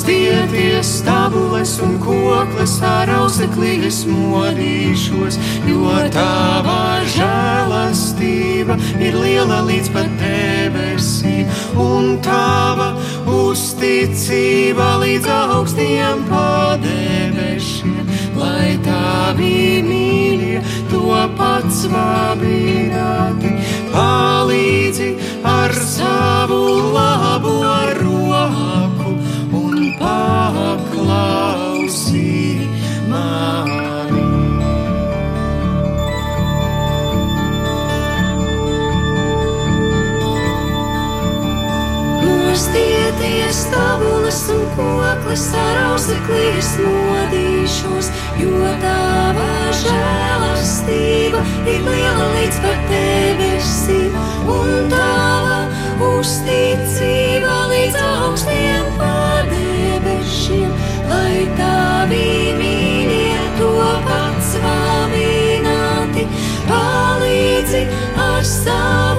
Mostieties stabules un kokles ar auseklī es modīšos, jo tavā žēlastība ir liela līdz pat debesīm, un tava uzticība līdz augstiem padebešiem, lai tavi mīļie to pats vabināti, palīdzi ar savu labo roku Stieties tabulas un koklis ar auseklīs modīšos, jo tava žēlastība ir liela līdz pat debesīm, un tava uzticība līdz augstiem padebešiem, lai tavi mīļie to pats vāvināti, palīdzi ar savu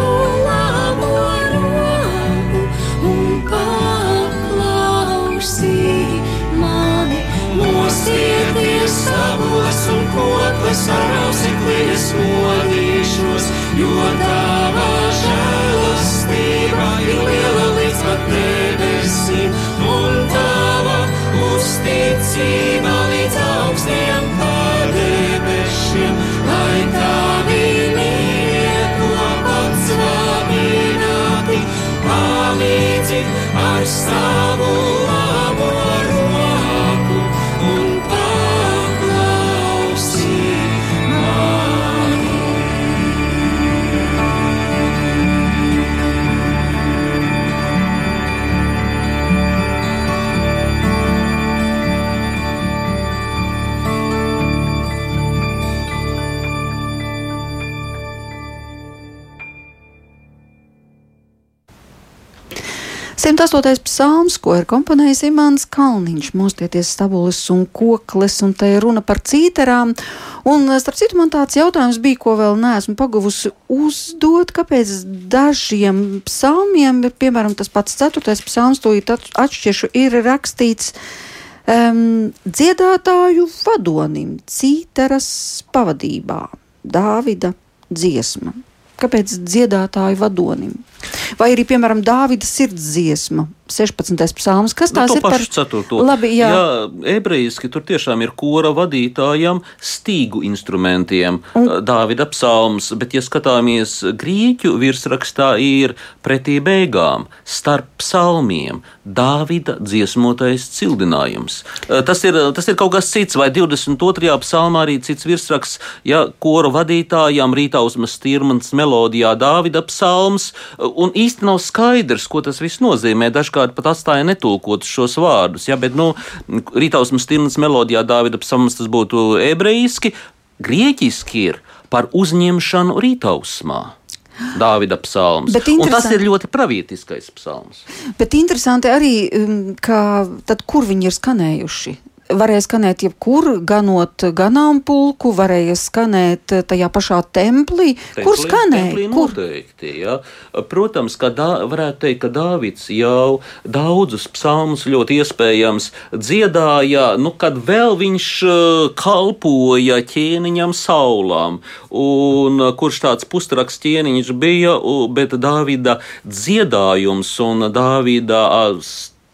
jo tava žēlastība ir liela līdz pat debesīm, un tava uzticība 28. psalms, ko ir komponējis Imants Kalniņš, mostieties stabulis un kokles, un te ir runa par cīterām. Un, starp citu, man tāds jautājums bija, ko vēl neesmu paguvusi uzdot, kāpēc dažiem psalmiem, piemēram, tas pats 4. psalms, to atšķiršu, ir rakstīts um, dziedātāju vadonim, cīteras pavadībā, Dāvida dziesma. Kāpēc dziedātāju vadonim? Vai arī, piemēram, Dāvida sirdsdziesma 16. psalms. Kas Nu, tās to ir par pašu ceturto. Labi, jā. jā, ebrejiski tur tiešām ir kora vadītājam stīgu instrumentiem un... Dāvida psalms, bet, ja skatāmies grieķu virsrakstā, ir pretī beigām starp psalmiem Dāvida dziesmotais cildinājums. Tas ir, tas ir kaut kas cits, vai 22. psalmā arī cits virsraksts, ja kora vadītājam rītausmas tirmans melodijā Dāvida psalms, un īsti nav skaidrs, ko tas viss nozīmē. Dažkārt pat atstāja netulkotus šos vārdus, ja, bet, nu, rītausmas tirmans melodijā Dāvida psalms tas būtu ebrejiski, grieķiski ir par uzņemšanu rītausmā. Dāvida psalms. Tas ir ļoti pravietiskais psalms. Bet interesanti arī, um, ka tad, kur viņi ir skanējuši. Varēja skanēt jebkur, ganot ganāmpulku, varēja skanēt eh, tajā pašā templī. Kur Templī- skanēja? templī Kur? Noteikti, ja. Protams, ka dā, varētu teikt, ka Dāvids jau daudzus psalmus ļoti iespējams dziedāja, nu, kad vēl viņš eh, kalpoja ķēniņam saulām, un eh, kurš tāds pustraks ķēniņš bija, bet Dāvida dziedājums un Dāvida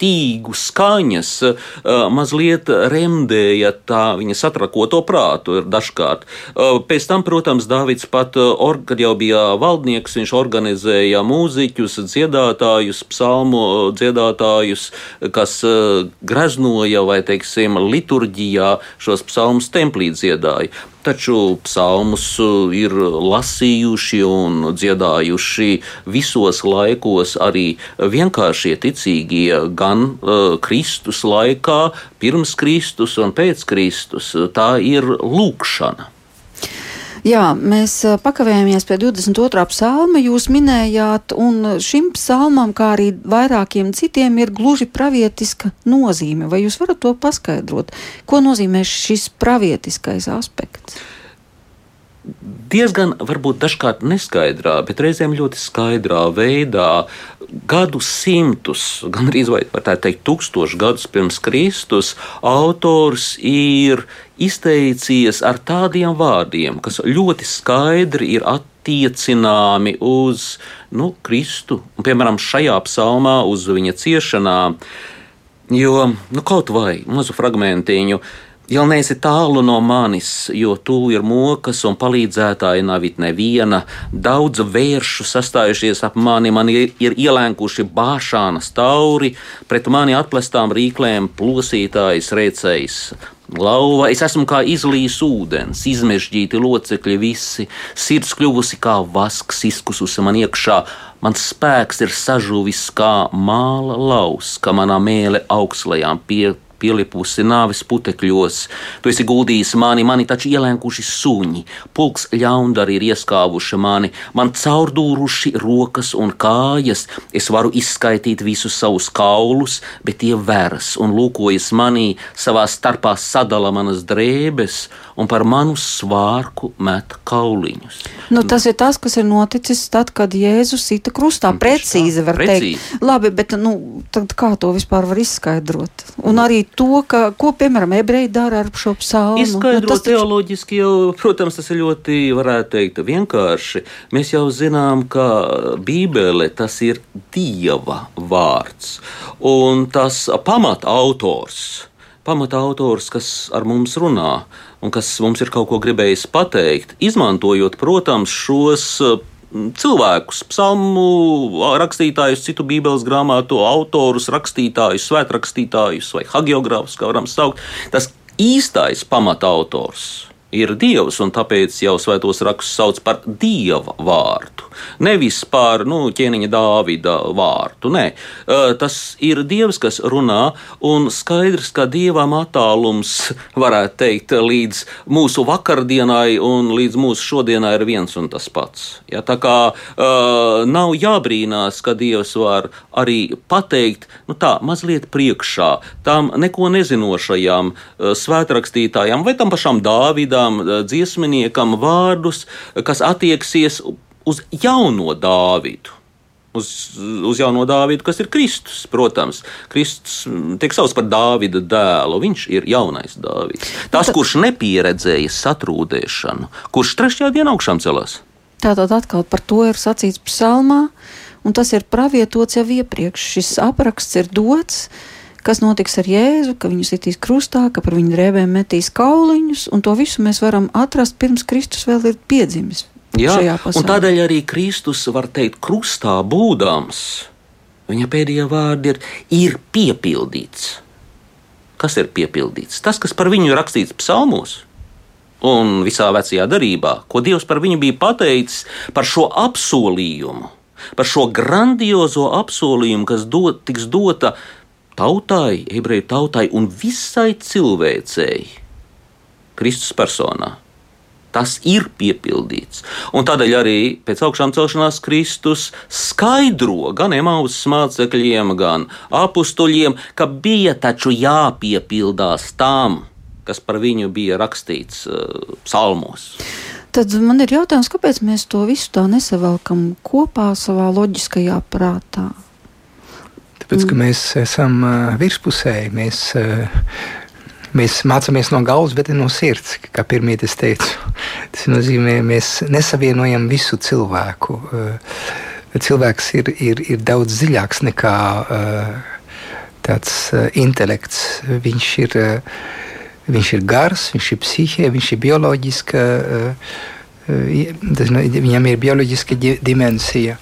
tīgu skaņas uh, mazliet remdēja tā viņa satrakoto prātu dažkārt. Uh, Pēc tam, protams, Dāvids pat, uh, or, kad jau bija valdnieks, viņš organizēja mūziķus, dziedātājus, psalmu dziedātājus, kas greznoja vai, teiksim, liturģijā šos psalmus templī dziedāja. Taču psalmus uh, ir lasījuši un dziedājuši visos laikos arī vienkāršie ticīgie, gan uh, Kristus laikā, pirms Kristus un pēc Kristus. Tā ir lūkšana. Jā, mēs pakavējāmies pie 22. psalma. Jūs minējāt, un šim psalmam, kā arī vairākiem citiem, ir gluži pravietiska nozīme. Vai jūs varat to paskaidrot? Ko nozīmē šis pravietiskais aspekts? Diezgan varbūt dažkārt neskaidrā, bet reizēm ļoti skaidrā veidā. Gadu simtus, gan arī teikt, tūkstošus gadus pirms Kristus, autors ir izteicies ar tādiem vārdiem, kas ļoti skaidri ir attiecināmi uz nu, Kristu, un, piemēram, šajā psalmā uz viņa ciešanām. Jo nu, kaut vai mazu fragmentiņu. Ja neesi tālu no manis, jo tu ir mokas un palīdzētāji nav it neviena, daudz vēršu sastājušies ap mani, man ir, ir ielēkuši bāšānas tauri, pret mani atplestām rīklēm plosītājs rēcējs. Lauva, es esmu kā izlīs ūdens, izmežģīti locekļi visi, sirds kļuvusi kā vasks, izkususi man iekšā, mans spēks ir sažuvis kā māla laus, kā manā mēlē augslējām pie pielipusi nāves putekļos. Tu esi guldījis mani, mani taču ielēkuši suņi, pulks ļaundari ir ieskāvuši mani, man caurdūruši rokas un kājas. Es varu izskaitīt visus savus kaulus, bet tie veras un lūkojas manī, savā starpā sadala manas drēbes un par manu svārku met kauliņus. Nu, tas ir tas, kas ir noticis tad, kad Jēzus sita krustā. Tieši Precīzi var precīzi. teikt. Labi, bet nu, kā to vispār var izskaidrot? Un arī to, ka, ko, piemēram, ebreji dara ar šo psalmu. Izskaidrot Nu, tas taču- teoloģiski, jau, protams, tas ir ļoti, varētu teikt, vienkārši. Mēs jau zinām, ka Bībele tas ir Dieva vārds. Un tas pamata autors, pamata autors, kas ar mums runā un kas mums ir kaut ko gribējis pateikt, izmantojot, protams, šos cilvēkus, psalmu rakstītājus, citu bībeles grāmatu autorus, rakstītājus, svētrakstītājus vai hagiogrāfus, kā varam saukt. Tas īstais pamatautors ir Dievs, un tāpēc jau svētos rakstus sauc par Dieva vārdu. Nevis par nu, ķēniņa Dāvida vārdu. Nē, tas ir Dievs, kas runā, un skaidrs, ka Dievam attālums, varētu teikt, līdz mūsu vakardienai un līdz mūsu šodienai ir viens un tas pats. Ja, tā kā nav jābrīnās, ka Dievs var arī pateikt, nu tā, mazliet priekšā tām neko nezinošajām uh, svētrakstītājām vai tam pašam Dāvidam, uh, dziesminiekam vārdus, kas attieksies uz jauno Dāvidu. Uz, uz jauno Dāvidu, kas ir Kristus. Protams, Kristus mm, tiek saukts par Dāvida dēlu. Viņš ir jaunais Dāvids. Tas, kurš nepieredzēja satrūdēšanu, kurš trešajā dienā augšām celās. Tātad atkal par to ir sacīts psalmā. un tas ir pravietots jau iepriekš. Šis apraksts ir dots, kas notiks ar Jēzu, ka viņu sitīs krustā, ka par viņu drēbēm metīs kauliņus, un to visu mēs varam atrast pirms Kristus vēl ir piedzimis. Jā, un tādēļ arī Kristus var teikt, krustā būdams, viņa pēdējie vārdi ir, ir piepildīts. Kas ir piepildīts? Tas, kas par viņu ir rakstīts psalmos un visā vecajā darbā, ko Dievs par viņu bija pateicis par šo apsolījumu, par šo grandiozo apsolījumu, kas dot, tiks dota tautai, ebreju tautai un visai cilvēcei Kristus personā. Tas ir piepildīts. Un tādēļ arī pēc augšām celšanās Kristus skaidro gan emaus mācekļiem, gan apstuļiem, ka bija taču jāpiepildās tam, kas par viņu bija rakstīts uh, psalmos. Tad man ir jautājums, kāpēc mēs to visu tā nesavalkam kopā savā loģiskajā prātā? Tāpēc, ka mēs esam virspusēji, mēs, mēs mācāmies no galvas, bet ne no sirds, kā pirmie es teicu. Tas nozīmē, mēs nesavienojam visu cilvēku. Cilvēks ir, ir, ir daudz dziļāks nekā tāds intelekts. Viņš ir, viņš ir gars, viņš ir psihē, viņš ir bioloģiska, viņam ir bioloģiska dimensija.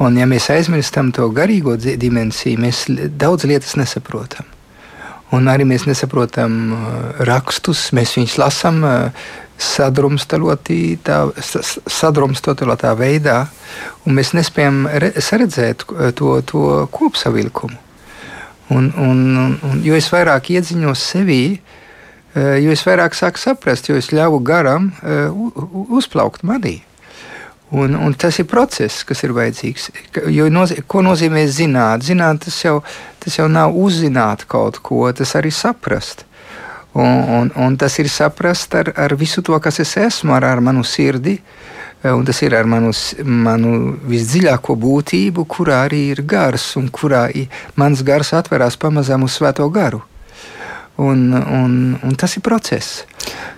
Un, ja mēs aizmirstam to garīgo dimensiju, mēs daudz lietas nesaprotam. Un arī mēs nesaprotam uh, rakstus, mēs viņus lasām uh, sadrumstalotā veidā, un mēs nespējam redzēt uh, to, to kopsavilkumu. Un, un, un, jo es vairāk iedziņos sevī, jo es vairāk sāku saprast, jo es ļauju garam uzplaukt manī. Un, un tas ir process, kas ir vajadzīgs. Jo nozīm, ko nozīmē zināt? Zināt, tas jau, tas jau nav uzzināt kaut ko, tas arī saprast. Un, un, un tas ir saprast ar, ar visu to, kas es esmu, ar, ar manu sirdi. Un tas ir ar manu, manu visdziļāko būtību, kurā arī ir gars, un kurā mans gars atverās pamazām uz svēto garu. Un, un, un tas ir process.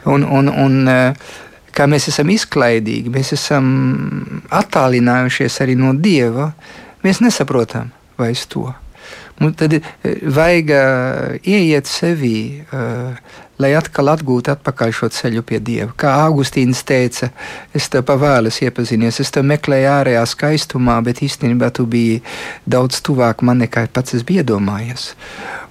Un, un, un, uh, kā mēs esam izklaidīgi, mēs esam attālinājušies arī no Dieva, mēs nesaprotam vairs to. Un tad eh, vajag uh, ieiet sevī, uh, lai atkal atgūtu atpakaļ šo ceļu pie Dieva. Kā Augustīns teica, es te pavēles iepazinies, es te meklēju ārējā skaistumā, bet īstenībā tu biji daudz tuvāk man nekā pats es biju iedomājies.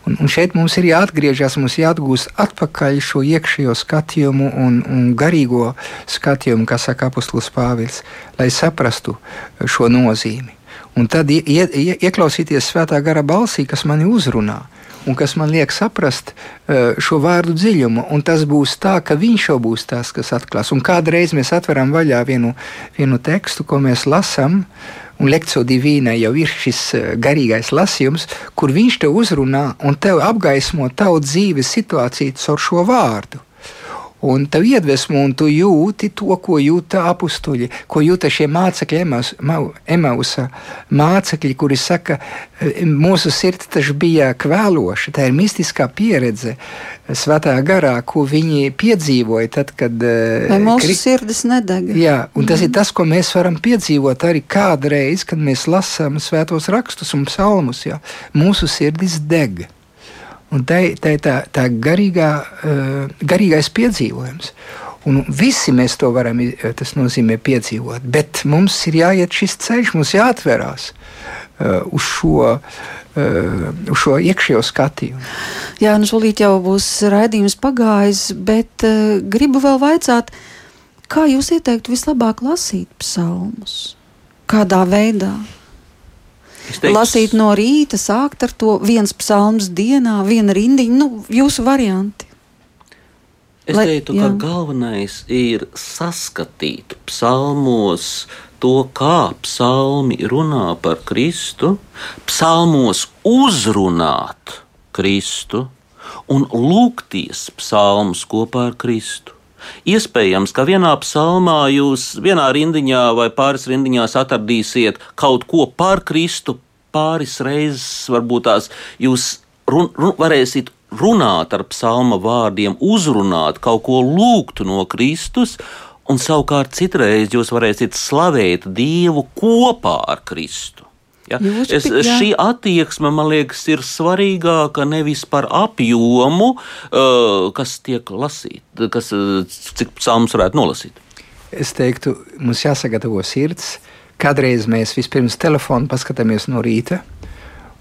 Un, un šeit mums ir jāatgriežas, mums jāatgūst atpakaļ šo iekšējo skatījumu un, un garīgo skatījumu, kā saka apustulis Pāvils, lai saprastu šo nozīmi. Un tad ie, ie, ieklausīties svētā gara balsī, kas mani uzrunā. Un kas man liek saprast uh, šo vārdu dziļumu, un tas būs tā, ka viņš jau būs tas, kas atklās. Un kādreiz mēs atveram vaļā vienu, vienu tekstu, ko mēs lasām, un lekcija divīna jau ir šis eh, garīgais lasījums, kur viņš te uzrunā un tev apgaismo tavu dzīves situāciju caur šo vārdu. Un tev iedvesmo, un tu jūti to, ko jūta apstuļi, ko jūta šie mācekļi, Emausa mācekļi, kuri saka, e, mūsu sirds taču bija kvēloša. Tā ir mistiskā pieredze svētā garā, ko viņi piedzīvoja tad, kad. E, Vai mūsu kri... sirdis nedeg? Jā, un tas mm. ir tas, ko mēs varam piedzīvot arī kādreiz, kad mēs lasām svētos rakstus un psalmus. Jā. Mūsu sirdis deg. Un tā ir tā, tā, garīgā, uh, garīgais piedzīvojums. Un visi mēs to varam, tas nozīmē piedzīvot, bet mums ir jāiet šis ceļš, mums jāatverās uh, uz šo. Uh, uz šo iekšējo skatījumu. Jā, nu šolīt jau būs raidījums pagājis, bet uh, gribu vēl vaicāt, kā jūs ieteiktu vislabāk lasīt psalmus? Kādā veidā? Teiktu, lasīt no rīta, sākt ar to viens psalms dienā, viena rindiņa, nu, jūsu varianti. Es Lai, teiktu, jā. ka galvenais ir saskatīt psalmos to, kā psalmi runā par Kristu, psalmos uzrunāt Kristu un lūgties psalmus kopā ar Kristu. Iespējams, ka vienā psalmā jūs vienā rindiņā vai pāris rindiņās atradīsiet kaut ko par Kristu, pāris reizes varbūt tās jūs run, run, varēsiet runāt ar psalma vārdiem, uzrunāt, kaut ko lūgt no Kristus, un savukārt citreiz jūs varēsiet slavēt Dievu kopā ar Kristu. Ja? Jūsu Es, jā. šī attieksme, man liekas, ir svarīgāka nevis par apjomu, uh, kas tiek lasīts, kas, uh, cik psalms varētu nolasīt. Es teiktu, mums jāsagatavo sirds. Kādreiz mēs vispirms telefonu paskatāmies no rīta,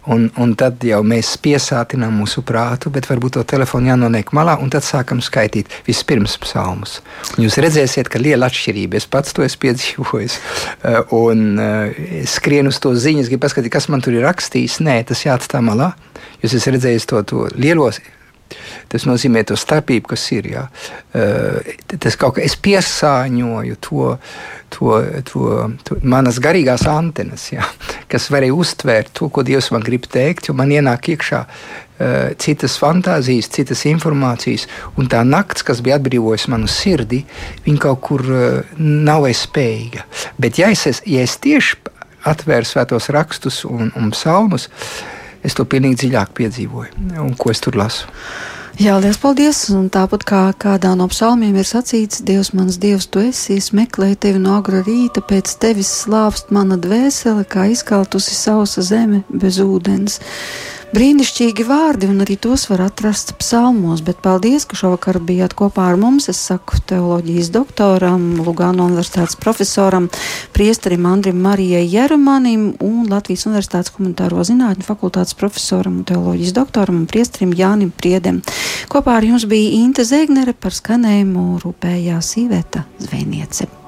un, un tad jau mēs piesātinām mūsu prātu, bet varbūt to telefonu jānoliek malā, un tad sākam skaitīt vispirms psalmus. Un jūs redzēsiet, ka liela atšķirība. Es pats to esmu piedzīvojis. Eh, Un eh, skrienu uz to ziņas, gribu paskatīties, kas man tur ir rakstījis. Nē, tas jāatstāj malā. Jūs esat redzējis to, to lielo Tas nozīmē to starpību, kas ir. Jā. Eh, Tas kaut kā es piesāņoju to, to, to, to manas garīgās antenas, jā, kas varēja uztvērt to, ko Dievs man grib teikt, jo man ienāk iekšā eh, citas fantāzijas, citas informācijas, un tā nakts, kas bija atbrīvojusi manu sirdi, viņa kaut kur eh, nav spējīga. Bet ja es, ja es tieši atvēru svētos rakstus un, un psalmus, es to pilnīgi dziļāk piedzīvoju, un ko es tur lasu. Jā, liels paldies! Un tāpat kā kādā no psalmiem ir sacīts, Dievs, mans Dievs, tu esi, es meklēju tevi no agra rīta, pēc tevis slāpst mana dvēsele, kā izkaltusi sausa zeme bez ūdens. Brīnišķīgi vārdi, un arī tos var atrast psalmos, bet paldies, ka šovakar bijāt kopā ar mums. Es saku teoloģijas doktoram, Lugano universitātes profesoram, priesterim Andrim Marijai Jerumanim un Latvijas universitātes humanitāro zinātņu fakultātes profesoram un teoloģijas doktoram un priesterim Jānim Priedem. Kopā ar jums bija Inte Zēgnere par skanējumu rūpējās Iveta Zvejniece.